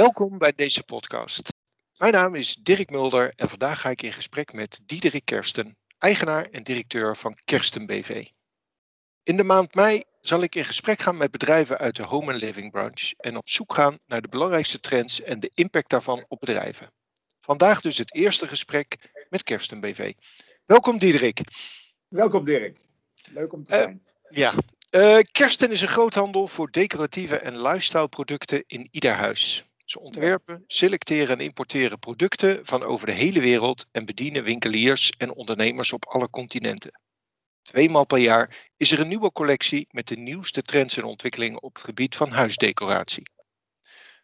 Welkom bij deze podcast. Mijn naam is Dirk Mulder en vandaag ga ik in gesprek met Diederik Kersten, eigenaar en directeur van Kersten BV. In de maand mei zal ik in gesprek gaan met bedrijven uit de home and living branche en op zoek gaan naar de belangrijkste trends en de impact daarvan op bedrijven. Vandaag dus het eerste gesprek met Kersten BV. Welkom Diederik. Welkom Dirk. Leuk om te Eh, zijn. Ja, eh, Kersten is een groothandel voor decoratieve en lifestyle producten in ieder huis. Ze ontwerpen, selecteren en importeren producten van over de hele wereld en bedienen winkeliers en ondernemers op alle continenten. Tweemaal per jaar is er een nieuwe collectie met de nieuwste trends en ontwikkelingen op het gebied van huisdecoratie.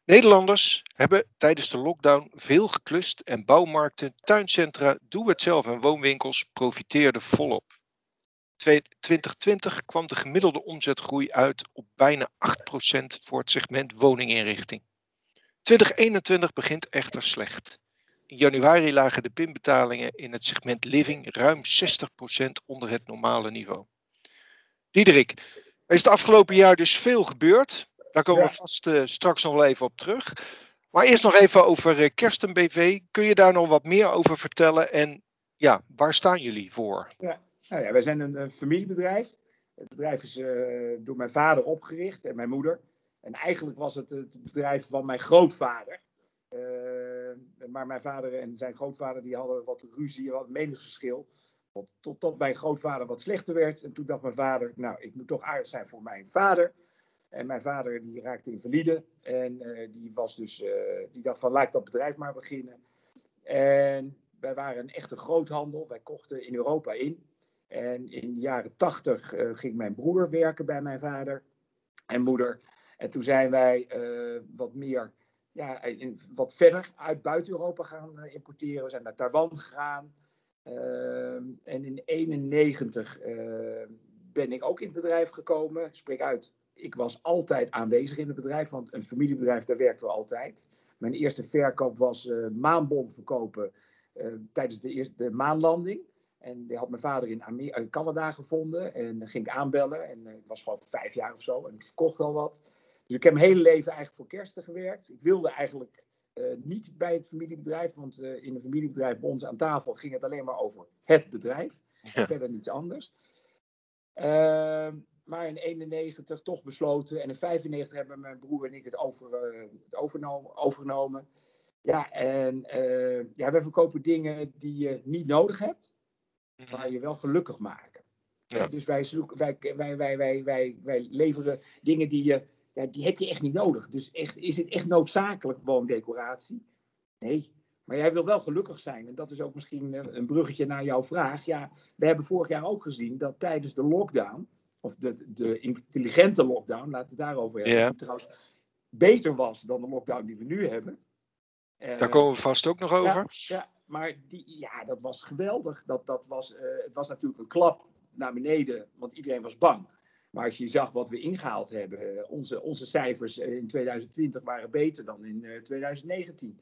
Nederlanders hebben tijdens de lockdown veel geklust en bouwmarkten, tuincentra, doe-het-zelf en woonwinkels profiteerden volop. 2020 kwam de gemiddelde omzetgroei uit op bijna 8% voor het segment woninginrichting. 2021 begint echter slecht. In januari lagen de pinbetalingen in het segment living ruim 60% onder het normale niveau. Diederik, er is het afgelopen jaar dus veel gebeurd. Daar komen we Ja. vast eh, straks nog wel even op terug. Maar eerst nog even over eh, Kersten BV. Kun je daar nog wat meer over vertellen? En ja, waar staan jullie voor? Nou ja, wij zijn een, familiebedrijf. Het bedrijf is eh, door mijn vader opgericht en mijn moeder. En eigenlijk was het het bedrijf van mijn grootvader. Eh, maar mijn vader en zijn grootvader die hadden wat ruzie, wat meningsverschil. Tot, totdat mijn grootvader wat slechter werd. En toen dacht mijn vader, nou, ik moet toch aardig zijn voor mijn vader. En mijn vader die raakte invalide. En eh, die, was dus, eh, die dacht van, laat ik dat bedrijf maar beginnen. En wij waren een echte groothandel. Wij kochten in Europa in. En in de jaren tachtig ging mijn broer werken bij mijn vader en moeder. En toen zijn wij eh, wat meer, ja, in, wat verder uit buiten Europa gaan eh, importeren. We zijn naar Taiwan gegaan. Ehm, en in 91 eh, ben ik ook in het bedrijf gekomen. Spreek uit, ik was altijd aanwezig in het bedrijf, want een familiebedrijf, daar werkten we altijd. Mijn eerste verkoop was eh maanbom verkopen tijdens de, eerste, de maanlanding. En die had mijn vader in Canada gevonden. En ging ik aanbellen. En ik was gewoon vijf jaar of zo. En ik verkocht al wat. Dus ik heb mijn hele leven eigenlijk voor kersten gewerkt. Ik wilde eigenlijk eh, niet bij het familiebedrijf. Want eh, in een familiebedrijf bij ons aan tafel ging het alleen maar over het bedrijf. Ja. Verder niets anders. Ehm, maar in 91 toch besloten. En in 95 hebben mijn broer en ik het, over, eh, het overgenomen. Ja, en ja, wij verkopen dingen die je niet nodig hebt maar je wel gelukkig maken. Ja. Dus wij, zoeken, wij, wij, wij, wij, wij, wij leveren dingen die je, ja, die heb je echt niet nodig. Dus echt, is het echt noodzakelijk woondecoratie? Nee. Maar jij wil wel gelukkig zijn. En dat is ook misschien eh, een bruggetje naar jouw vraag. Ja, we hebben vorig jaar ook gezien dat tijdens de lockdown, of de, de intelligente lockdown, laten we het daarover hebben, Ja. die trouwens beter was dan de lockdown die we nu hebben. Daar Eh, komen we vast ook nog over. ja, maar die, ja, dat was geweldig. Dat, dat was, eh, het was natuurlijk een klap naar beneden, want iedereen was bang. Maar als je zag wat we ingehaald hebben, eh, onze, onze cijfers eh, in 2020 waren beter dan in eh, 2019.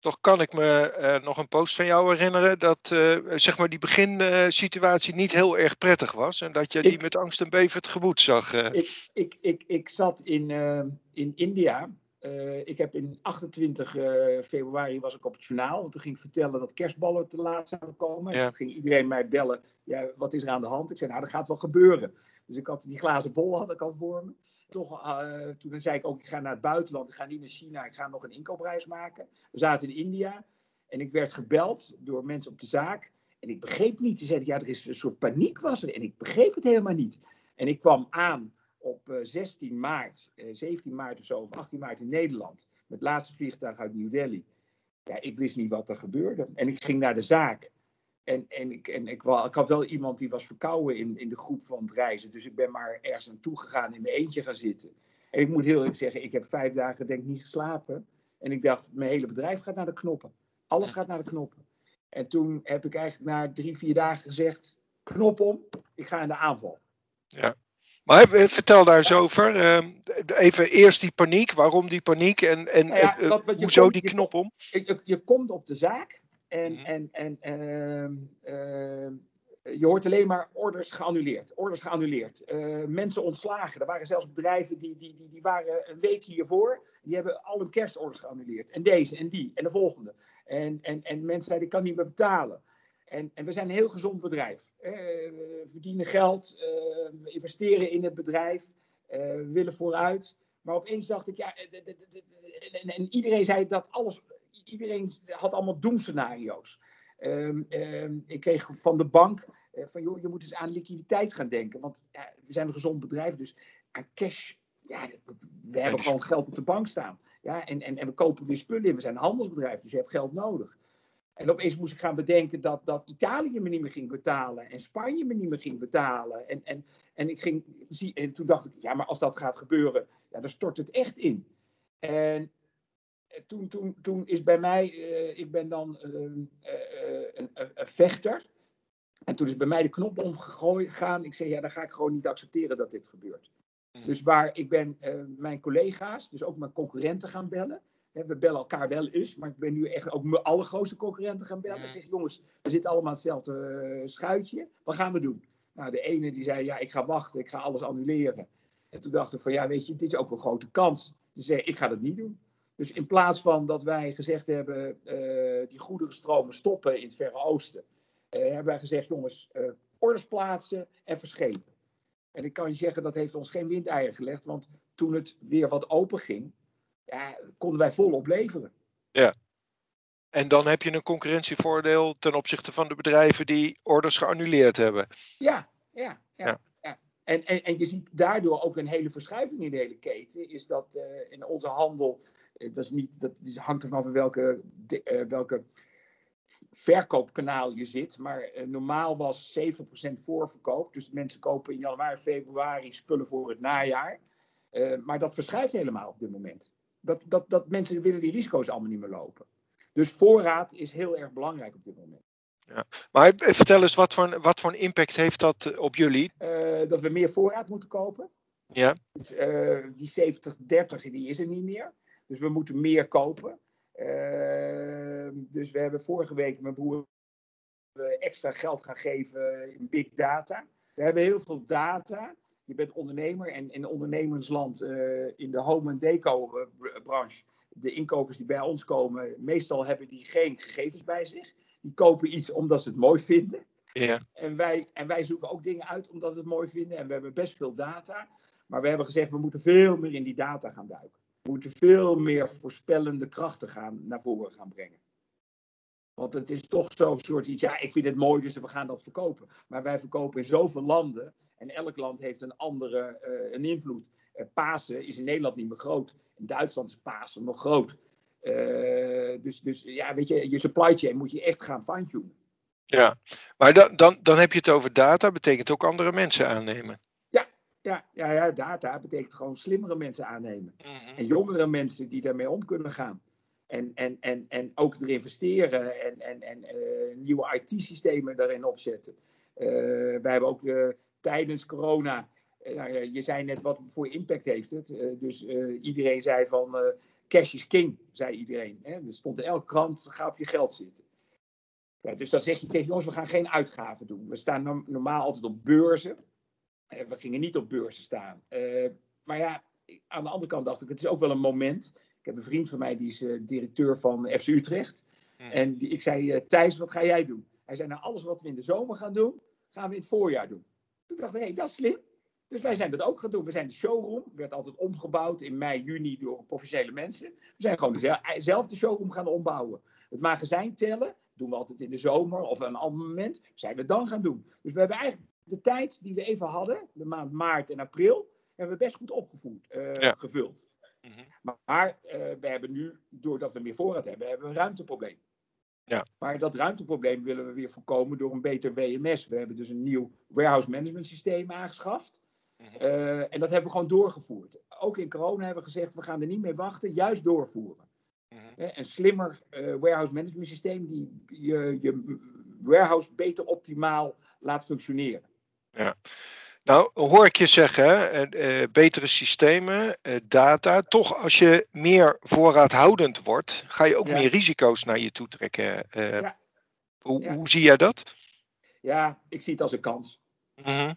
Toch kan ik me eh, nog een post van jou herinneren dat eh, zeg maar die beginsituatie niet heel erg prettig was. En dat je die Ik- met angst en beven tegemoet zag. eh. Ik, ik, ik, ik zat in, eh, in India. Eh, ik heb in 28 eh, februari was ik op het journaal. Want toen ging ik vertellen dat kerstballen te laat zouden komen. En toen ging iedereen mij bellen. Ja, wat is er aan de hand? Ik zei, nou, dat gaat wel gebeuren. Dus ik had die glazen bol had ik al voor me. Toch, eh, toen zei ik ook, ik ga naar het buitenland. Ik ga niet naar China. Ik ga nog een inkoopreis maken. We zaten in India. En ik werd gebeld door mensen op de zaak. En ik begreep niet. Ze zeiden, ja, er is een soort paniek was er. En ik begreep het helemaal niet. En ik kwam aan op eh, 16 maart, eh, 17 maart of zo, of 18 maart in Nederland. Met het laatste vliegtuig uit New Delhi. Ja, ik wist niet wat er gebeurde. En ik ging naar de zaak. En, en, ik, en ik, ik had wel iemand die was verkouden in, in de groep van het reizen. Dus ik ben maar ergens naartoe gegaan in mijn eentje gaan zitten. En ik moet heel eerlijk zeggen, ik heb vijf dagen denk ik niet geslapen. En ik dacht, mijn hele bedrijf gaat naar de knoppen. Alles gaat naar de knoppen. En toen heb ik eigenlijk na drie, vier dagen gezegd, knop om, ik ga in de aanval. Maar eh, vertel daar eens over. eh, even eerst die paniek. Waarom die paniek? En, en Nou ja, eh, wat je hoezo komt- die knop om? je, je, je komt op de zaak en, Mhm. en, en ehm, ehm, je hoort alleen maar orders geannuleerd, orders geannuleerd. Uh, mensen ontslagen. Er waren zelfs bedrijven die, die, die, die waren een week hiervoor. Die hebben al hun kerstorders geannuleerd. En deze en die en de volgende. En, en, en mensen zeiden, ik kan niet meer betalen. En, en we zijn een heel gezond bedrijf. Uh, we verdienen geld, uh, we investeren in het bedrijf, we willen vooruit. Maar opeens dacht ik, ja, en, en iedereen zei dat alles, iedereen had allemaal doemscenario's. Um, um, ik kreeg van de bank uh, van, joh, je moet eens aan liquiditeit gaan denken. Want ja, we zijn een gezond bedrijf, dus aan cash, ja, we hebben gewoon geld op de bank staan. Ja, en, en, en we kopen weer spullen in. We zijn een handelsbedrijf, dus je hebt geld nodig. En opeens moest ik gaan bedenken dat, dat Italië me niet meer ging betalen en Spanje me niet meer ging betalen. En, en, en, ik ging, zie, en toen dacht ik, ja, maar als dat gaat gebeuren, ja, dan stort het echt in. En toen, toen, toen is bij mij, uh, ik ben dan uh, uh, een, een, vechter. En toen is bij mij de knop omgegaan. Ik zei, ja, dan ga ik gewoon niet accepteren dat dit gebeurt. Mm. Dus waar ik ben mijn collega's, dus ook mijn concurrenten gaan bellen. We bellen elkaar wel eens, maar ik ben nu echt ook mijn allergrootste concurrenten gaan bellen. Ik zeg, jongens, we zitten allemaal hetzelfde schuitje. Wat gaan we doen? Nou, de ene die zei, ja, ik ga wachten, ik ga alles annuleren. En toen dacht ik van, ja, weet je, dit is ook een grote kans. Dus zei, ik ga dat niet doen. Dus in plaats van dat wij gezegd hebben, uh, die goederenstromen stoppen in het Verre Oosten, uh, hebben wij gezegd, jongens, uh, orders plaatsen en verschepen. En ik kan je zeggen, dat heeft ons geen windeieren gelegd, want toen het weer wat open ging, ja, konden wij volop leveren. Ja. En dan heb je een concurrentievoordeel ten opzichte van de bedrijven die orders geannuleerd hebben. Ja, ja, ja. ja. En, en, en je ziet daardoor ook een hele verschuiving in de hele keten. Is dat uh, in onze handel, uh, dat, is niet, dat hangt ervan af welke, de, uh, welke verkoopkanaal je zit. Maar normaal was 7% voorverkoop. Dus mensen kopen in januari, februari spullen voor het najaar. maar dat verschuift helemaal op dit moment. Dat, dat, dat mensen willen die risico's allemaal niet meer lopen. Dus voorraad is heel erg belangrijk op dit moment. Ja. Maar vertel eens, wat voor, wat voor impact heeft dat eh, op jullie? Uh, dat we meer voorraad moeten kopen. Ja. Dus, uh, die 70-30 die is er niet meer. Dus we moeten meer kopen. Uh, dus we hebben vorige week mijn broer extra geld gaan geven in big data. We hebben heel veel data. Je bent ondernemer en in ondernemersland in de home en deco branche. De inkopers die bij ons komen, meestal hebben die geen gegevens bij zich die kopen iets omdat ze het mooi vinden. Ja. En, wij, en wij zoeken ook dingen uit omdat we het mooi vinden. En we hebben best veel data. Maar we hebben gezegd, we moeten veel meer in die data gaan duiken. We moeten veel meer voorspellende krachten gaan, naar voren gaan brengen. Want het is toch zo'n soort iets, ja, ik vind het mooi, dus we gaan dat verkopen. Maar wij verkopen in zoveel landen en elk land heeft een andere uh, een invloed. Uh, Pasen is in Nederland niet meer groot. In Duitsland is Pasen nog groot. Uh, dus, dus ja, weet je, je supply chain moet je echt gaan fine-tunen. Ja, maar dan, dan, dan heb je het over data, betekent ook andere mensen aannemen. Ja, ja, ja, ja data betekent gewoon slimmere mensen aannemen. Mm -hmm. En jongere mensen die daarmee om kunnen gaan. En, en, en, en ook erin investeren en, en, en uh, nieuwe IT-systemen daarin opzetten. Uh, wij hebben ook tijdens corona, nou je zei net wat voor impact heeft het. dus iedereen zei van cash is king, zei iedereen. Hè? Er stond in elke krant, ga op je geld zitten. Ja, dus dan zeg je tegen jongens, we gaan geen uitgaven doen. We staan normaal altijd op beurzen. Eh, we gingen niet op beurzen staan. Maar ja, aan de andere kant dacht ik, het is ook wel een moment. Ik heb een vriend van mij, die is uh, directeur van FC Utrecht. Hmm. En die, ik zei, uh, Thijs, wat ga jij doen? Hij zei, nou alles wat we in de zomer gaan doen, gaan we in het voorjaar doen. Toen dacht ik, hé, hey, dat is slim. Dus wij zijn dat ook gaan doen. We zijn de showroom, werd altijd omgebouwd in mei, juni door professionele mensen. We zijn gewoon zelf de showroom gaan ombouwen. Het magazijn tellen, doen we altijd in de zomer of een ander moment, zijn we dan gaan doen. Dus we hebben eigenlijk de tijd die we even hadden, de maand maart en april, hebben we best goed opgevoed, uh, ja. gevuld. Mm -hmm. Maar uh, we hebben nu, doordat we meer voorraad hebben, hebben we een ruimteprobleem. Ja. Maar dat ruimteprobleem willen we weer voorkomen door een beter WMS. We hebben dus een nieuw warehouse management systeem aangeschaft. Uh, en dat hebben we gewoon doorgevoerd. Ook in corona hebben we gezegd, we gaan er niet mee wachten, juist doorvoeren. -huh. Een slimmer uh, warehouse management systeem die je, je warehouse beter optimaal laat functioneren. Ja. Nou, hoor ik je zeggen, uh, betere systemen, uh, data. Toch, als je meer voorraadhoudend wordt, ga je ook ja. meer risico's naar je toe trekken. Uh, ja. Hoe, ja. hoe, zie jij dat? Ja, ik zie het als een kans. Mhm.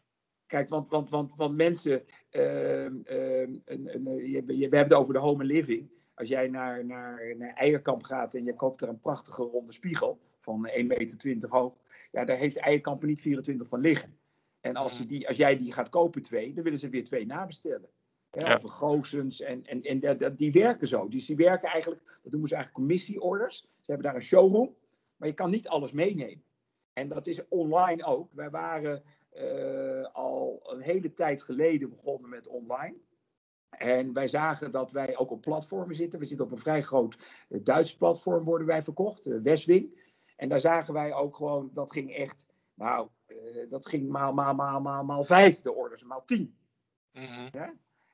Kijk, want, want, want, want mensen, ehm, ehm, je, je- we hebben het over de home living. Als jij naar, naar, naar Eierkamp gaat en je koopt er een prachtige ronde spiegel van 1,20 meter hoog, ja, daar heeft Eierkamp er niet 24 van liggen. En als, ze die, als jij die gaat kopen, twee, dan willen ze weer twee nabestellen. Hè, Ja. Of een Goossens. En, en, en dat- die werken zo. Dus die werken eigenlijk, dat noemen ze eigenlijk commissieorders. Ze hebben daar een showroom, maar je kan niet alles meenemen. En dat is online ook. Wij waren eh, al een hele tijd geleden begonnen met online. En wij zagen dat wij ook op platformen zitten. We zitten op een vrij groot eh, Duits platform, worden wij verkocht, eh, Westwing. En daar zagen wij ook gewoon, dat ging echt, nou, eh, dat ging maal, maal, maal, maal, maal vijf de orders, maal tien. Mhm.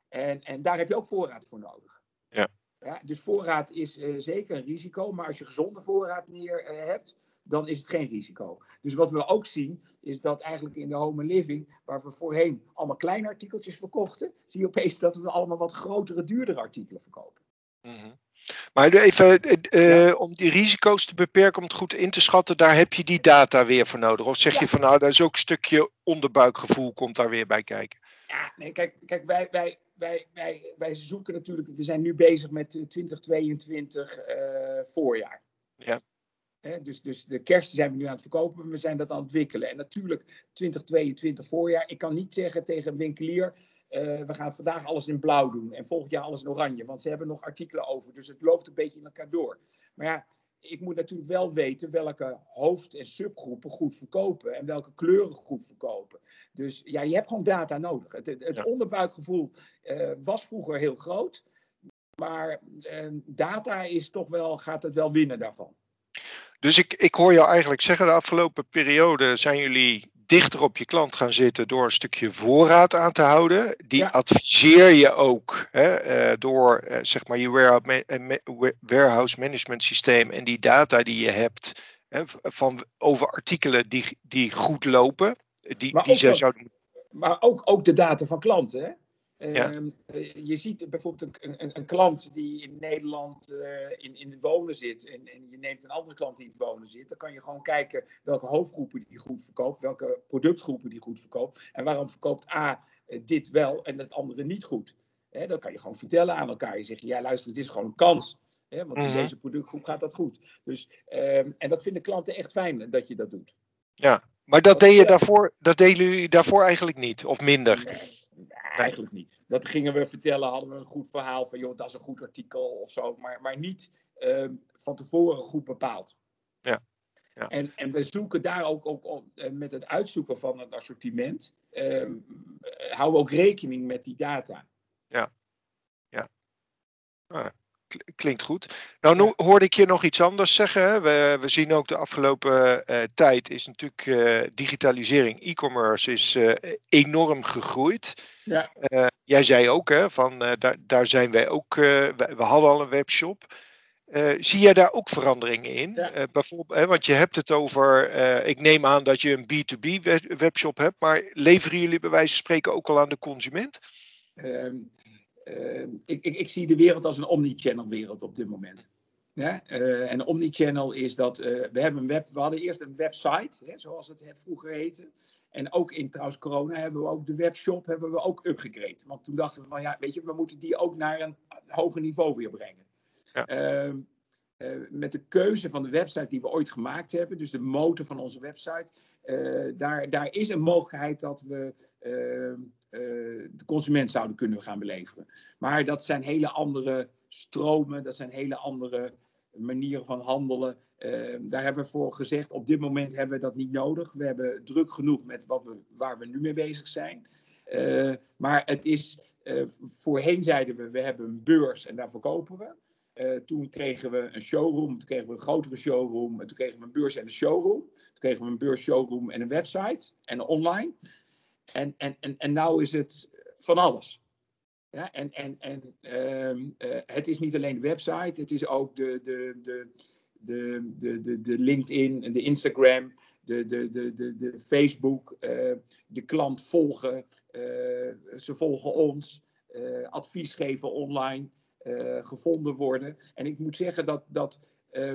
En, en daar heb je ook voorraad voor nodig. Ja. Ja, dus voorraad is eh, zeker een risico, maar als je gezonde voorraad neer eh, hebt, dan is het geen risico. Dus wat we ook zien, is dat eigenlijk in de home and living, waar we voorheen allemaal kleine artikeltjes verkochten, zie je opeens dat we allemaal wat grotere, duurdere artikelen verkopen. Mhm. Maar even eh, eh, Ja. om die risico's te beperken, om het goed in te schatten, daar heb je die data weer voor nodig. Of zeg Ja. je van nou, daar is ook een stukje onderbuikgevoel komt daar weer bij kijken. Ja, nee, kijk, kijk wij, wij, wij, wij, wij zoeken natuurlijk, we zijn nu bezig met eh, 2022 eh, voorjaar. Ja. Dus, dus de kerst zijn we nu aan het verkopen, maar we zijn dat aan het ontwikkelen. En natuurlijk 2022 voorjaar. Ik kan niet zeggen tegen een winkelier, eh, we gaan vandaag alles in blauw doen en volgend jaar alles in oranje. Want ze hebben nog artikelen over, dus het loopt een beetje in elkaar door. Maar ja, ik moet natuurlijk wel weten welke hoofd- en subgroepen goed verkopen en welke kleuren goed verkopen. Dus ja, je hebt gewoon data nodig. Het, het, het Ja. onderbuikgevoel eh, was vroeger heel groot, maar eh, data is toch wel, gaat het wel winnen daarvan. Dus ik, ik hoor jou eigenlijk zeggen, de afgelopen periode zijn jullie dichter op je klant gaan zitten door een stukje voorraad aan te houden. Die Ja. adviseer je ook hè, eh, door eh, zeg maar je warehouse, eh, warehouse management systeem en die data die je hebt hè, van, over artikelen die, die goed lopen. Die, Maar die ook zouden Maar ook, ook de data van klanten. Hè? Ja. Ehm, eh, je ziet bijvoorbeeld een, een, een klant die in Nederland eh, in, in het wonen zit. En, en je neemt een andere klant die in het wonen zit. Dan kan je gewoon kijken welke hoofdgroepen die goed verkoopt. Welke productgroepen die goed verkoopt. En waarom verkoopt A eh, dit wel en het andere niet goed. Hè, dan kan je gewoon vertellen aan elkaar. Je zegt, ja luister, het is gewoon een kans. Want in Mhm. deze productgroep gaat dat goed. Dus, ehm, en dat vinden klanten echt fijn dat je dat doet. Ja, maar dat, Dat- deed je daarvoor, dat deden jullie daarvoor eigenlijk niet, of minder. Nee, eigenlijk niet. Dat gingen we vertellen, hadden we een goed verhaal van, joh, dat is een goed artikel of zo, maar, maar niet ehm, van tevoren goed bepaald. Ja, ja. En, en we zoeken daar ook, ook op, eh, met het uitzoeken van het assortiment, ehm, eh, houden we ook rekening met die data. Kl- Klinkt goed. Nou no- hoorde ik je nog iets anders zeggen. Hè? We, we zien ook de afgelopen eh, tijd is natuurlijk eh, digitalisering, e-commerce is eh, enorm gegroeid. Ja. Jij zei ook, hè, van, daar, daar zijn wij ook, we, we hadden al een webshop. Zie jij daar ook veranderingen in? Ja. Bijvoorbeeld, hè, want je hebt het over, ik neem aan dat je een B2B we- webshop hebt, maar leveren jullie bij wijze van spreken ook al aan de consument? Ehm, ehm, ik, ik, ik zie de wereld als een omnichannel wereld op dit moment. Ja? eh, en omnichannel is dat eh, we hebben een web, we hadden eerst een website, hè, zoals het het vroeger heette. En ook in trouwens corona hebben we ook de webshop hebben we ook upgegrade. Want toen dachten we van ja, weet je, we moeten die ook naar een hoger niveau weer brengen. Ja. Ehm, eh, met de keuze van de website die we ooit gemaakt hebben, dus de motor van onze website, daar, daar is een mogelijkheid dat we ehm, eh, de consument zouden kunnen gaan beleveren. Maar dat zijn hele andere stromen, dat zijn hele andere manieren van handelen. Eh, daar hebben we voor gezegd, op dit moment hebben we dat niet nodig. We hebben druk genoeg met wat we, waar we nu mee bezig zijn. Eh, maar het is, eh, voorheen zeiden we, we hebben een beurs en daar verkopen we. Eh, toen kregen we een showroom, toen kregen we een grotere showroom, en toen kregen we een beurs en een showroom. Toen kregen we een beurs, showroom en een website en online. En, en, en, en nou is het van alles. Ja, en en, en ehm, eh, het is niet alleen de website, het is ook de, de, de, de, de, de, de LinkedIn en de Instagram, de, de, de, de, de Facebook, eh, de klant volgen, ze volgen ons, advies geven online, gevonden worden. En ik moet zeggen dat, dat eh,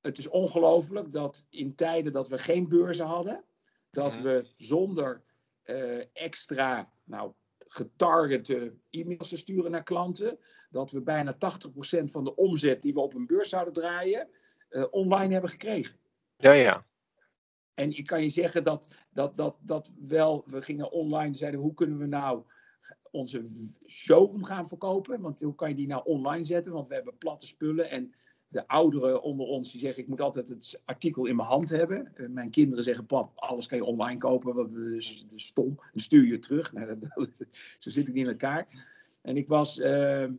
het is ongelooflijk dat in tijden dat we geen beurzen hadden, dat we zonder eh, extra nou, getargete e-mails te sturen naar klanten, dat we bijna 80% van de omzet die we op een beurs zouden draaien, eh, online hebben gekregen. Ja, ja. En ik kan je zeggen dat, dat, dat, dat wel, we gingen online, zeiden hoe kunnen we nou onze showroom gaan verkopen? Want hoe kan je die nou online zetten? Want we hebben platte spullen en de ouderen onder ons die zeggen ik moet altijd het artikel in mijn hand hebben. Eh, mijn kinderen zeggen pap, alles kan je online kopen, wat is, dat is stom. Dan stuur je het terug. Nou, dat, zo zit ik niet in elkaar. En ik was eh, eh,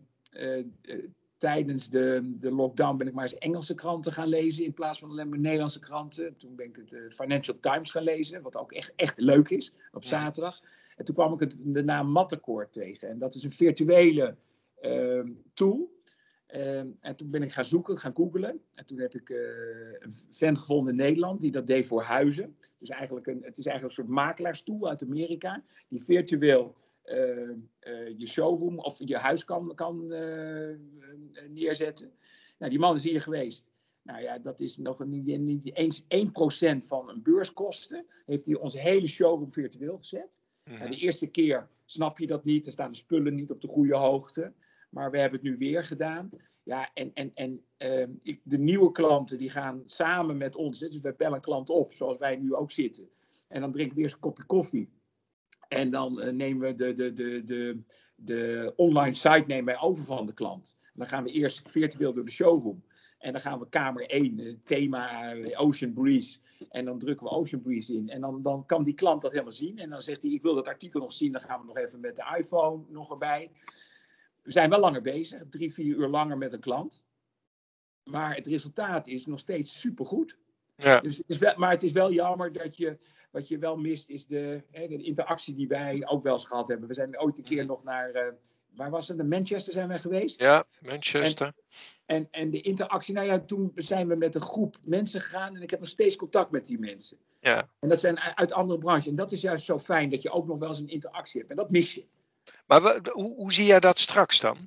tijdens de, de lockdown ben ik maar eens Engelse kranten gaan lezen in plaats van alleen maar Nederlandse kranten. Toen ben ik het Financial Times gaan lezen, wat ook echt, echt leuk is op Ja. zaterdag. En toen kwam ik het, de naam Mattercore tegen. En dat is een virtuele ehm, tool. Ehm, en toen ben ik gaan zoeken, gaan googlen. En toen heb ik eh, een vent gevonden in Nederland die dat deed voor huizen. Dus eigenlijk een, het is eigenlijk een soort makelaarstoel uit Amerika. Die virtueel eh, eh, je showroom of je huis kan, kan eh, neerzetten. Nou, die man is hier geweest. Nou ja, dat is nog niet eens 1% van een beurskosten. Heeft hij onze hele showroom virtueel gezet. Mhm. Ja, de eerste keer snap je dat niet, er staan de spullen niet op de goede hoogte. Maar we hebben het nu weer gedaan. Ja, en, en, en ehm, ik, de nieuwe klanten die gaan samen met ons. Dus we bellen een klant op, zoals wij nu ook zitten. En dan drinken we eerst een kopje koffie. En dan eh, nemen we de, de, de, de, de online site nemen wij over van de klant. En dan gaan we eerst virtueel door de showroom. En dan gaan we kamer 1, eh, thema eh, Ocean Breeze. En dan drukken we Ocean Breeze in. En dan, dan kan die klant dat helemaal zien. En dan zegt hij, ik wil dat artikel nog zien. Dan gaan we nog even met de iPhone nog erbij. We zijn wel langer bezig. Drie, vier uur langer met een klant. Maar het resultaat is nog steeds supergoed. Ja. Dus het is wel, maar het is wel jammer dat je... Wat je wel mist is de, hè, de interactie die wij ook wel eens gehad hebben. We zijn ooit een keer nog naar... eh, waar was het? Naar Manchester zijn wij geweest. ja, Manchester. En, en de interactie, nou ja, toen zijn we met een groep mensen gegaan en ik heb nog steeds contact met die mensen. Ja. En dat zijn uit andere branches. En dat is juist zo fijn dat je ook nog wel eens een interactie hebt. En dat mis je. Maar wa- hoe, hoe zie jij dat straks dan?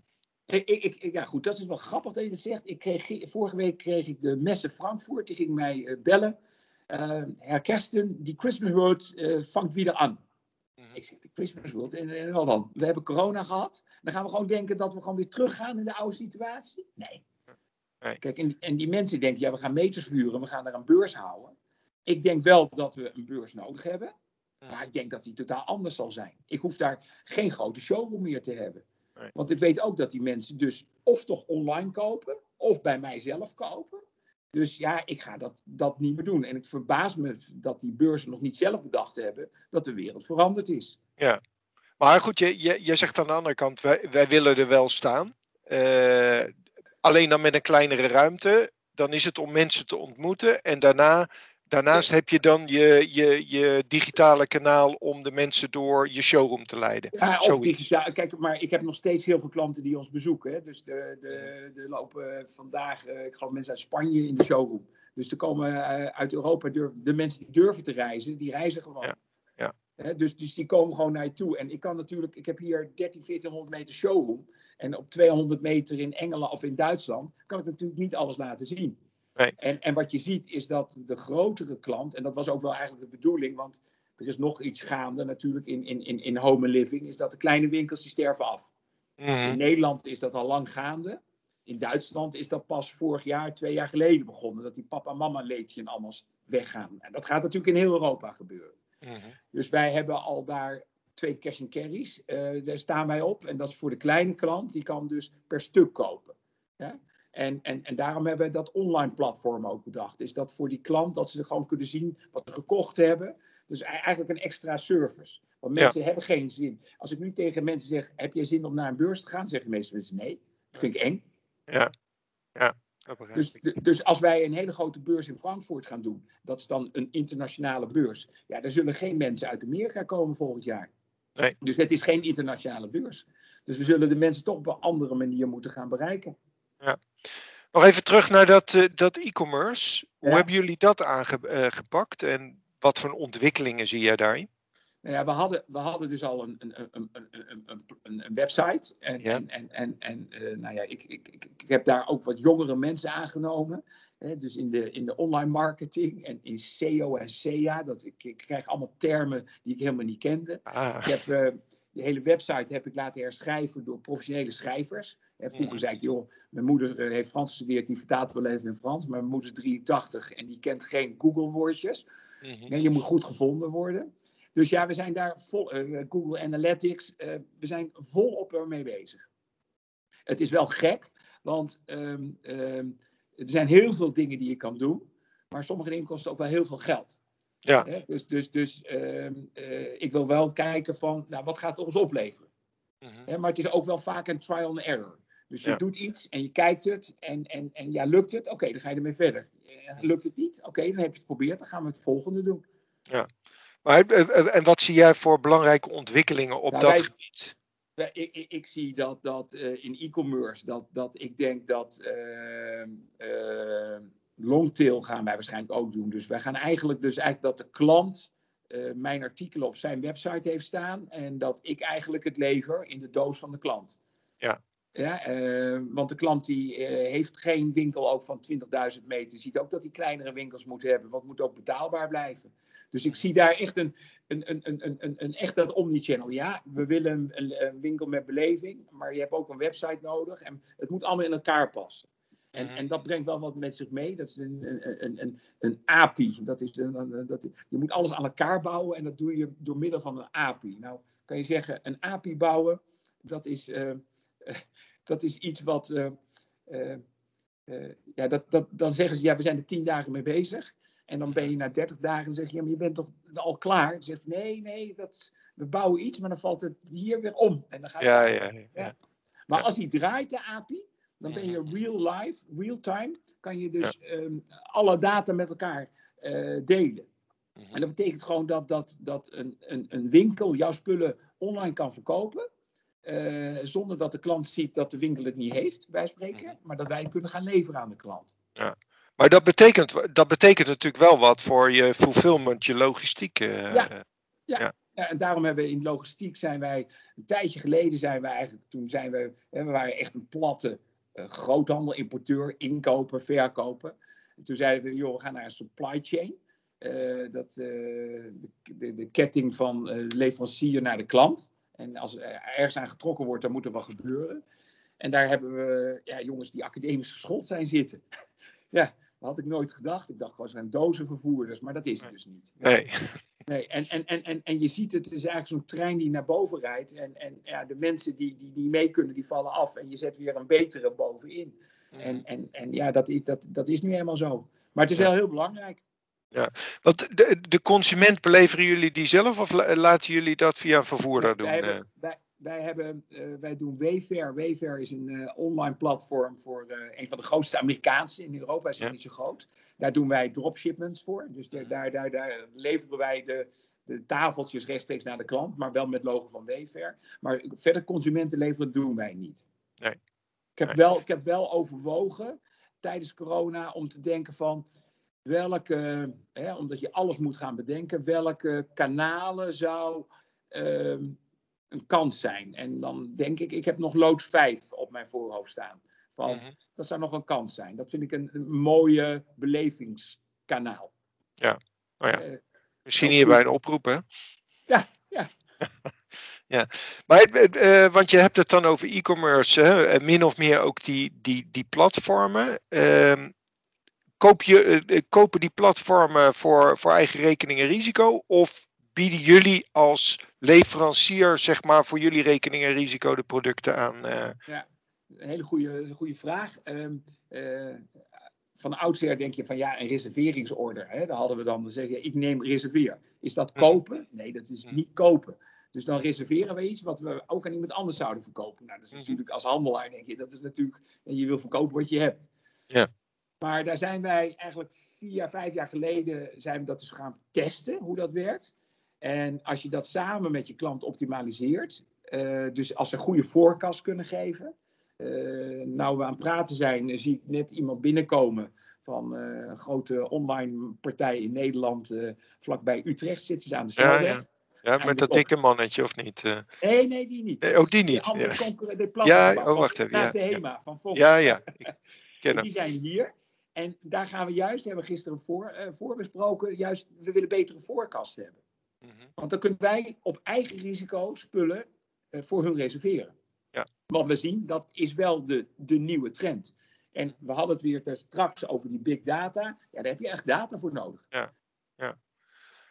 Ik, ik, ja, goed, dat is wel grappig dat je dat zegt. Ik kreeg, vorige week kreeg ik de Messe Frankfurt, die ging mij eh, bellen. Eh Herr Kersten, die Christmas World eh, vangt weer aan. Mhm. Ik zeg, de Christmas World, en, en wat dan? We hebben corona gehad. Dan gaan we gewoon denken dat we gewoon weer teruggaan in de oude situatie? Nee. Nee. Kijk, en, en die mensen denken, ja, we gaan meters vuren, we gaan er een beurs houden. Ik denk wel dat we een beurs nodig hebben. Maar ik denk dat die totaal anders zal zijn. Ik hoef daar geen grote showroom meer te hebben. Nee. Want ik weet ook dat die mensen dus of toch online kopen, of bij mij zelf kopen. Dus ja, ik ga dat, dat niet meer doen. En ik verbaas me dat die beurzen nog niet zelf bedacht hebben dat de wereld veranderd is. Maar goed, je, je, je zegt aan de andere kant, wij, wij willen er wel staan. Eh, alleen dan met een kleinere ruimte. Dan is het om mensen te ontmoeten. En daarna, daarnaast heb je dan je, je, je digitale kanaal om de mensen door je showroom te leiden. Ja, of Zoiets. digitaal. Kijk, maar ik heb nog steeds heel veel klanten die ons bezoeken. Hè. Dus de, de, de lopen vandaag, eh, ik geloof mensen uit Spanje in de showroom. Dus er komen eh, uit Europa, de mensen die durven te reizen, die reizen gewoon. Ja, dus, dus die komen gewoon naar je toe. En ik kan natuurlijk, ik heb hier 13, 1400 meter showroom. En op 200 meter in Engeland of in Duitsland kan ik natuurlijk niet alles laten zien. Nee. En, en wat je ziet is dat de grotere klant, en dat was ook wel eigenlijk de bedoeling, want er is nog iets gaande natuurlijk in, in, in, in home and living, is dat de kleine winkels die sterven af. Mhm. In Nederland is dat al lang gaande. In Duitsland is dat pas vorig jaar, twee jaar geleden begonnen. Dat die papa en mama leedje en allemaal weggaan. En dat gaat natuurlijk in heel Europa gebeuren. Mhm. Dus wij hebben al daar twee cash and carries. eh, daar staan wij op. En dat is voor de kleine klant. Die kan dus per stuk kopen. Ja? En, en, en daarom hebben we dat online platform ook bedacht. Is dat voor die klant dat ze gewoon kunnen zien wat ze gekocht hebben. Dus eigenlijk een extra service. Want Ja. mensen hebben geen zin. Als ik nu tegen mensen zeg, heb jij zin om naar een beurs te gaan? Zeggen de meeste mensen nee. Dat vind ik eng. Ja. Ja. Dus, dus als wij een hele grote beurs in Frankfurt gaan doen, dat is dan een internationale beurs. Ja, daar zullen geen mensen uit Amerika komen volgend jaar. Nee. Dus het is geen internationale beurs. Dus we zullen de mensen toch op een andere manier moeten gaan bereiken. Nog even terug naar dat, eh, dat e-commerce. Hoe Ja. hebben jullie dat aangepakt en wat voor ontwikkelingen zie jij daarin? Nou ja, we hadden, we hadden dus al een, een, een, een, een, website. En, Ja. en, en, en, en eh, nou ja, ik, ik, ik, ik heb daar ook wat jongere mensen aangenomen. dus in de, in de online marketing en in SEO en SEA. Dat, ik, ik krijg allemaal termen die ik helemaal niet kende. Ah. Ik heb, eh, de hele website heb ik laten herschrijven door professionele schrijvers. En vroeger zei ik, joh, mijn moeder eh, heeft Frans gestudeerd, die vertaalt wel even in Frans. Maar mijn moeder is 83 en die kent geen Google-woordjes. Nee, je moet goed gevonden worden. Dus ja, we zijn daar vol, eh, Google Analytics, eh, we zijn volop ermee bezig. Het is wel gek, want ehm, ehm, er zijn heel veel dingen die je kan doen, maar sommige dingen kosten ook wel heel veel geld. Ja. Hè? Dus, dus, dus ehm, eh, ik wil wel kijken van, nou, wat gaat het ons opleveren? Mhm. Hè, maar het is ook wel vaak een trial and error. Dus je Ja. doet iets en je kijkt het en, en, en ja, lukt het? Oké, dan ga je ermee verder. Lukt het niet? Oké, dan heb je het geprobeerd, dan gaan we het volgende doen. Maar, eh, eh, en wat zie jij voor belangrijke ontwikkelingen op Nou, dat wij- gebied? Wij- Ik, ik, ik zie dat, dat eh, in e-commerce, dat, dat ik denk dat ehm, longtail gaan wij waarschijnlijk ook doen. Dus wij gaan eigenlijk, dus eigenlijk dat de klant eh, mijn artikelen op zijn website heeft staan en dat ik eigenlijk het lever in de doos van de klant. Ja. Ja, eh, want de klant die eh, heeft geen winkel ook van 20.000 meter. Ziet ook dat hij kleinere winkels moet hebben, want moet ook betaalbaar blijven. Dus ik zie daar echt een, een, een, een, een, een echt dat omnichannel. Ja, we willen een, winkel met beleving, maar je hebt ook een website nodig en het moet allemaal in elkaar passen. En, Mhm. en dat brengt wel wat met zich mee. Dat is een, een, een, een, een API. Dat is een, dat, je moet alles aan elkaar bouwen en dat doe je door middel van een API. Nou, kan je zeggen, een API bouwen, dat is, eh, eh, dat is iets wat. eh, eh, eh, ja, dat, dat, dan zeggen ze, ja, we zijn er tien dagen mee bezig. En dan ben je na 30 dagen en zeg je, ja, maar je bent toch al klaar? Dan zegt nee, nee, dat, we bouwen iets, maar dan valt het hier weer om. En dan gaat Ja, het- ja, ja. Ja. Maar Ja. als die draait, de API, dan ben je real life, real time, kan je dus ehm, alle data met elkaar eh, delen. Mhm. En dat betekent gewoon dat, dat, dat een, een, een winkel jouw spullen online kan verkopen. eh, zonder dat de klant ziet dat de winkel het niet heeft, bij spreken. Mhm. Maar dat wij het kunnen gaan leveren aan de klant. Maar dat betekent, dat betekent natuurlijk wel wat voor je fulfillment, je logistiek. eh, Ja. Ja, en daarom hebben we in logistiek zijn wij, een tijdje geleden zijn wij eigenlijk, toen zijn we, we waren echt een platte eh, groothandel, importeur, inkoper, verkoper. En toen zeiden we, joh, we gaan naar een supply chain. Eh, dat, eh, de, de, de ketting van leverancier naar de klant. En als er ergens aan getrokken wordt, dan moet er wat gebeuren. En daar hebben we ja, jongens die academisch geschoold zijn zitten. Ja, dat had ik nooit gedacht. Ik dacht gewoon, ze zijn dozenvervoerders, maar dat is het dus niet. Nee. Nee, en, en, en, en, en je ziet het, het is eigenlijk zo'n trein die naar boven rijdt. En, en ja, de mensen die, die, die mee kunnen, die vallen af. En je zet weer een betere bovenin. Mhm. En, en, en ja, dat is, dat, dat is nu helemaal zo. Maar het is Ja. wel heel belangrijk. Want de, de consument beleveren jullie die zelf of la- laten jullie dat via een vervoerder doen? wij, eh? hebben, wij, wij, hebben, eh, wij doen Wayfair. Wayfair is een eh, online platform voor eh, een van de grootste Amerikaanse in Europa. Is Ja. niet zo groot. Daar doen wij dropshipments voor. Dus daar, daar, daar, daar leveren wij de, de tafeltjes rechtstreeks naar de klant. Maar wel met logo van Wayfair. Maar verder consumenten leveren doen wij niet. Nee. Ik heb, Nee. wel, ik heb wel overwogen tijdens corona om te denken van welke, hè, omdat je alles moet gaan bedenken, welke kanalen zou ehm, een kans zijn. En dan denk ik, ik heb nog lood 5 op mijn voorhoofd staan. Van, Mhm. Dat zou nog een kans zijn. Dat vind ik een, een mooie belevingskanaal. Oh ja. Eh, Misschien hierbij een oproep, hè? Ja, ja. ja. Maar, het, eh, want je hebt het dan over e-commerce, min of meer ook die, die, die platformen. Ehm, koop je, eh, eh, kopen die platformen voor, voor eigen rekening en risico? Of bieden jullie als leverancier, zeg maar, voor jullie rekening en risico de producten aan? eh? een hele goede, goede vraag. Ehm, eh, van oudsher denk je van ja, een reserveringsorder. Hè? Daar hadden we dan, dan zeg je, ik neem reserveer. Is dat Mhm. kopen? Nee, dat is Mhm. niet kopen. Dus dan reserveren we iets wat we ook aan iemand anders zouden verkopen. Nou, dat is Mhm. natuurlijk als handelaar, denk je, dat is natuurlijk, en je wil verkopen wat je hebt. Ja. Maar daar zijn wij eigenlijk vier, vijf jaar geleden zijn we dat dus gaan testen, hoe dat werkt. En als je dat samen met je klant optimaliseert, eh, dus als ze een goede voorkast kunnen geven. eh, nou we aan het praten zijn, eh, zie ik net iemand binnenkomen van een grote online partij in Nederland, vlakbij Utrecht zitten ze aan de snelweg. ja. Ja, met dat dikke mannetje, of niet? Nee, nee, die niet. Nee, ook die niet, De andere ja. concurrent, oh, wacht even, Naast ja, de. HEMA van Fox. Ja, ja. Ik ken hem. Die zijn hier. En daar gaan we juist, hebben we gisteren voor, uh, voor besproken, juist, we willen betere voorkasten hebben. Mhm. Want dan kunnen wij op eigen risico spullen uh, voor hun reserveren. Ja. Want we zien, dat is wel de, de nieuwe trend. En we hadden het weer straks over die big data. Ja, daar heb je echt data voor nodig. Ja, ja.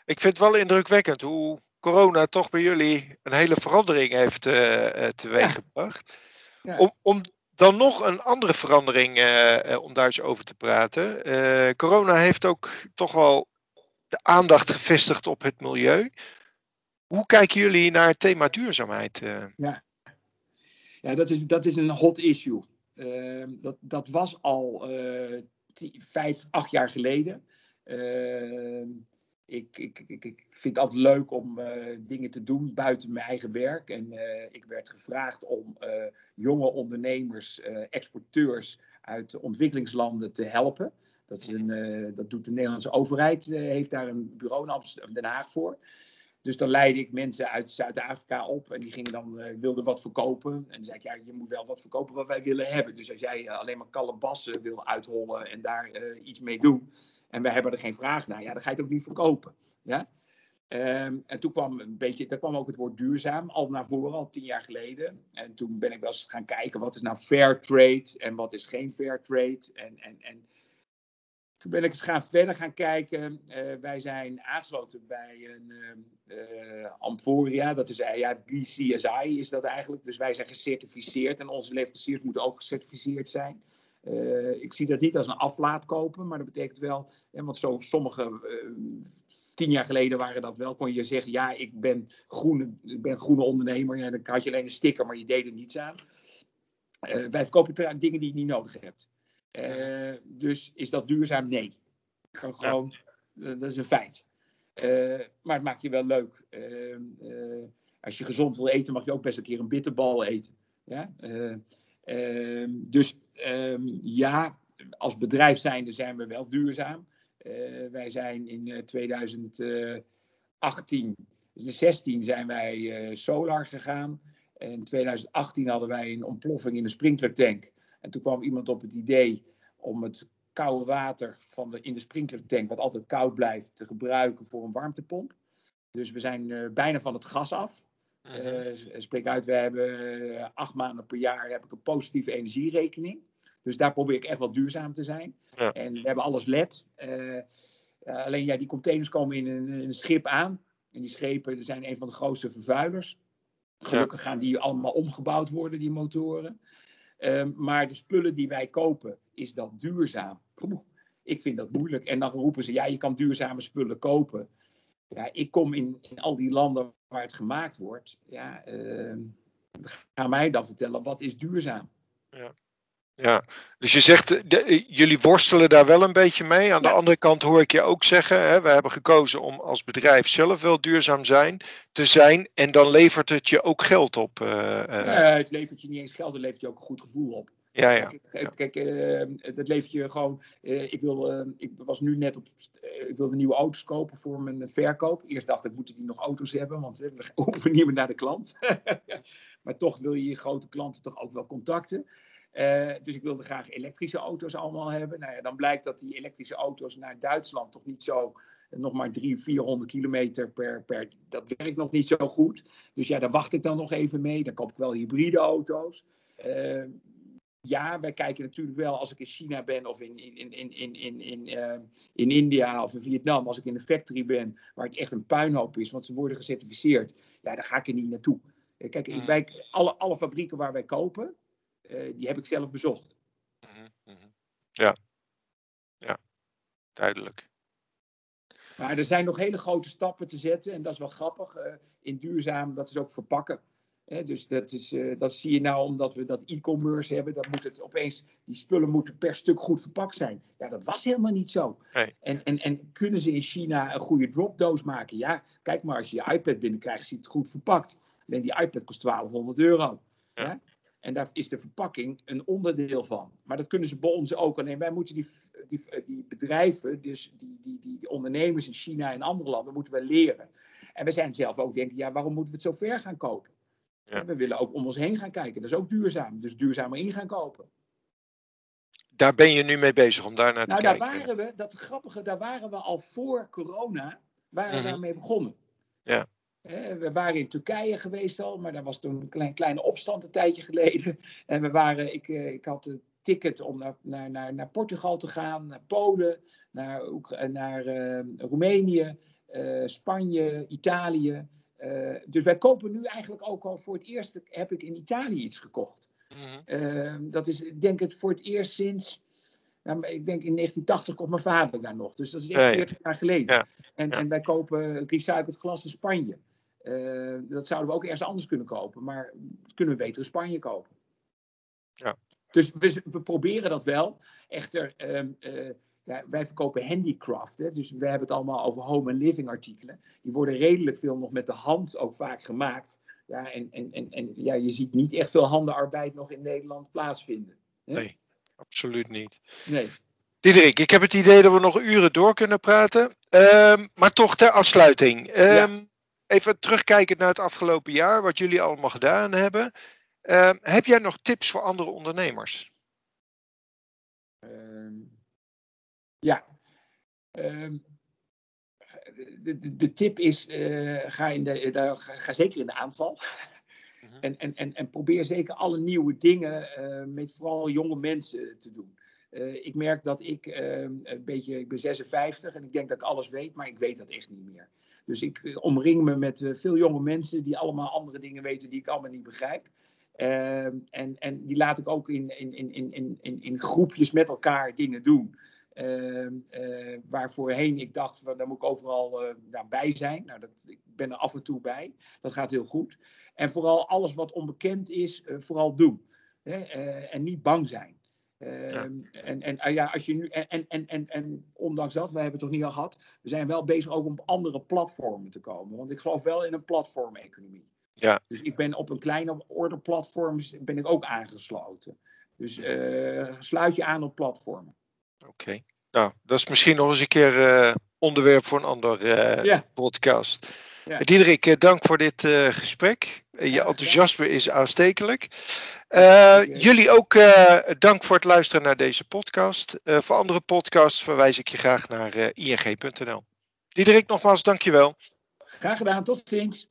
Ik vind het wel indrukwekkend hoe corona toch bij jullie een hele verandering heeft uh, teweeggebracht. Ja. Om, om dan nog een andere verandering, uh, om daar eens over te praten. corona heeft ook toch wel de aandacht gevestigd op het milieu. Hoe kijken jullie naar het thema duurzaamheid? Ja, ja dat, is, dat is een hot issue. Ehm, dat, dat was al uh, vijf, acht jaar geleden. Ehm, ik, ik, ik, ik, vind het altijd leuk om uh, dingen te doen buiten mijn eigen werk. En ik werd gevraagd om jonge ondernemers, exporteurs uit ontwikkelingslanden te helpen. Dat, is een, dat doet de Nederlandse overheid, heeft daar een bureau in Den Haag voor. Dus dan leidde ik mensen uit Zuid-Afrika op en die gingen dan, uh, wilden wat verkopen. En dan zei ik, ja, je moet wel wat verkopen wat wij willen hebben. Dus als jij alleen maar kalebassen wil uithollen en daar iets mee doen, en wij hebben er geen vraag naar, ja, dan ga je het ook niet verkopen. Ja? Um, en toen kwam een beetje, daar kwam ook het woord duurzaam al naar voren, al tien jaar geleden. En toen ben ik wel eens gaan kijken, wat is nou fair trade en wat is geen fair trade. En, en, en toen ben ik eens gaan verder gaan kijken. Uh, wij zijn aangesloten bij een uh, Amforia, dat is ja, BCSI is dat eigenlijk. Dus wij zijn gecertificeerd en onze leveranciers moeten ook gecertificeerd zijn. ik zie dat niet als een aflaat kopen, maar dat betekent wel, want zo sommige, tien jaar geleden waren dat wel, kon je zeggen, ja, ik ben groene, ik ben groene ondernemer. Ja, dan had je alleen een sticker, maar je deed er niets aan. wij verkopen dingen die je niet nodig hebt. Uh, dus is dat duurzaam? Nee. Gewoon, ja. uh, dat is een feit. Uh, maar het maakt je wel leuk. Ehm, als je gezond wil eten, mag je ook best een keer een bitterbal eten. Ja? Ehm, dus um, ja, als bedrijf zijnde zijn we wel duurzaam. wij zijn in 2018, 16 zijn wij solar gegaan. In 2018 hadden wij een ontploffing in de sprinklertank. En toen kwam iemand op het idee om het koude water van de, in de sprinklertank, wat altijd koud blijft, te gebruiken voor een warmtepomp. Dus we zijn uh, bijna van het gas af. Uh, spreek uit, we hebben uh, acht maanden per jaar heb ik een positieve energierekening. Dus daar probeer ik echt wel duurzaam te zijn. Ja. En we hebben alles LED. alleen ja, die containers komen in een, in een, schip aan. En die schepen zijn een van de grootste vervuilers. Gelukkig ja. gaan die allemaal omgebouwd worden, die motoren. Um, maar de spullen die wij kopen, is dat duurzaam? ik vind dat moeilijk. En dan roepen ze, ja, je kan duurzame spullen kopen. Ja, ik kom in, in al die landen waar het gemaakt wordt. Ja, uh, ga mij dan vertellen, wat is duurzaam? Ja. Ja, dus je zegt, de, jullie worstelen daar wel een beetje mee. Aan ja. de andere kant hoor ik je ook zeggen, hè, we hebben gekozen om als bedrijf zelf wel duurzaam zijn, te zijn. En dan levert het je ook geld op. Uh, uh. Ja, het levert je niet eens geld, het levert je ook een goed gevoel op. Ja, ja. Kijk, kijk uh, dat levert je gewoon. ik, wil, ik was nu net op. ik wilde nieuwe auto's kopen voor mijn verkoop. Eerst dacht ik, moeten die nog auto's hebben? Want we hoeven niet meer naar de klant. maar toch wil je je grote klanten toch ook wel contacten. Uh, dus ik wilde graag elektrische auto's allemaal hebben. Nou ja, dan blijkt dat die elektrische auto's naar Duitsland toch niet zo, nog maar 300, 400 kilometer per, per, dat werkt nog niet zo goed. Dus ja, daar wacht ik dan nog even mee. Dan koop ik wel hybride auto's. Uh, ja, wij kijken natuurlijk wel als ik in China ben of in, in, in, in, in, in, uh, in India of in Vietnam, als ik in een factory ben waar het echt een puinhoop is, want ze worden gecertificeerd, ja, daar ga ik er niet naartoe. Kijk, ik, wij, alle, alle fabrieken waar wij kopen, die heb ik zelf bezocht. Mm -hmm. Ja, ja, duidelijk. Maar er zijn nog hele grote stappen te zetten en dat is wel grappig. Uh, in duurzaam, dat is ook verpakken. Dus dat, is, uh, dat zie je nou omdat we dat e-commerce hebben. Dat moet het opeens, die spullen moeten per stuk goed verpakt zijn. Ja, dat was helemaal niet zo. Nee. En, en, en kunnen ze in China een goede dropdoos maken? Ja, kijk maar, als je je iPad binnenkrijgt, ziet het goed verpakt. Alleen die iPad kost 1200 euro. Ja. En daar is de verpakking een onderdeel van. Maar dat kunnen ze bij ons ook. Alleen wij moeten die, die, die bedrijven, dus die, die, die ondernemers in China en andere landen, moeten we leren. En we zijn zelf ook denken, ja, waarom moeten we het zo ver gaan kopen? Ja. We willen ook om ons heen gaan kijken. Dat is ook duurzaam. Dus duurzamer in gaan kopen. daar ben je nu mee bezig om daar naar nou, te daar kijken. waren we, dat grappige, daar waren we al voor corona, waren we Mhm. daarmee begonnen. Ja. Eh, we waren in Turkije geweest al, maar daar was toen een klein, kleine opstand een tijdje geleden. En we waren, ik, eh, ik had een ticket om naar, naar, naar, naar Portugal te gaan, naar Polen, naar, Oekra- naar eh, Roemenië, eh, Spanje, Italië. Eh, dus wij kopen nu eigenlijk ook al voor het eerst, heb ik in Italië iets gekocht. Mhm. Eh, dat is, ik denk het voor het eerst sinds, nou, ik denk in 1980 komt mijn vader daar nog. Dus dat is echt Ja, ja. 40 jaar geleden. Ja, En, en wij kopen recycled glas in Spanje. Eh, dat zouden we ook ergens anders kunnen kopen, maar dat kunnen we beter in Spanje kopen. Ja. Dus we, we proberen dat wel. Echter, ehm, eh, ja, wij verkopen handicraft. Hè? Dus we hebben het allemaal over home and living artikelen. Die worden redelijk veel nog met de hand ook vaak gemaakt. Ja, en en, en, en ja, je ziet niet echt veel handenarbeid nog in Nederland plaatsvinden. hè? Nee, absoluut niet. Nee. Diederik, ik heb het idee dat we nog uren door kunnen praten. Ehm, maar toch ter afsluiting. Ehm, Even terugkijken naar het afgelopen jaar, wat jullie allemaal gedaan hebben. Ehm, heb jij nog tips voor andere ondernemers? Ehm, ja. Ehm, de, de, de tip is, eh, ga, in de, daar- ga, zeker in de aanval. Mhm. En, en, en, en probeer zeker alle nieuwe dingen eh, met vooral jonge mensen te doen. Eh, ik merk dat ik een beetje, ik ben 56 en ik denk dat ik alles weet, maar ik weet dat echt niet meer. Dus ik eh, omring me met eh, veel jonge mensen die allemaal andere dingen weten die ik allemaal niet begrijp. Ehm, en, en die laat ik ook in, in, in, in, in, in, groepjes met elkaar dingen doen. Ehm, eh, waar voorheen ik dacht, van, daar moet ik overal nou, bij zijn. Nou, dat, ik ben er af en toe bij. Dat gaat heel goed. En vooral alles wat onbekend is, vooral doen. Hè? en niet bang zijn. Ehm, En, en, ah ja, als je nu, en, en, en, en, ondanks dat, we hebben het toch niet al gehad, we zijn wel bezig ook om op andere platformen te komen. Want ik geloof wel in een platformeconomie. Ja. Dus ik ben op een kleine orde platforms ben ik ook aangesloten. Dus eh, sluit je aan op platformen. Oké. Nou, dat is misschien nog eens een keer eh, onderwerp voor een ander eh, Ja. podcast. Ja. Diederik, eh, dank voor dit eh, gesprek. Eh, je enthousiasme is aanstekelijk. Jullie ook dank voor het luisteren naar deze podcast. Voor andere podcasts verwijs ik je graag naar ing.nl. Diederik, nogmaals dankjewel. Graag gedaan, tot ziens.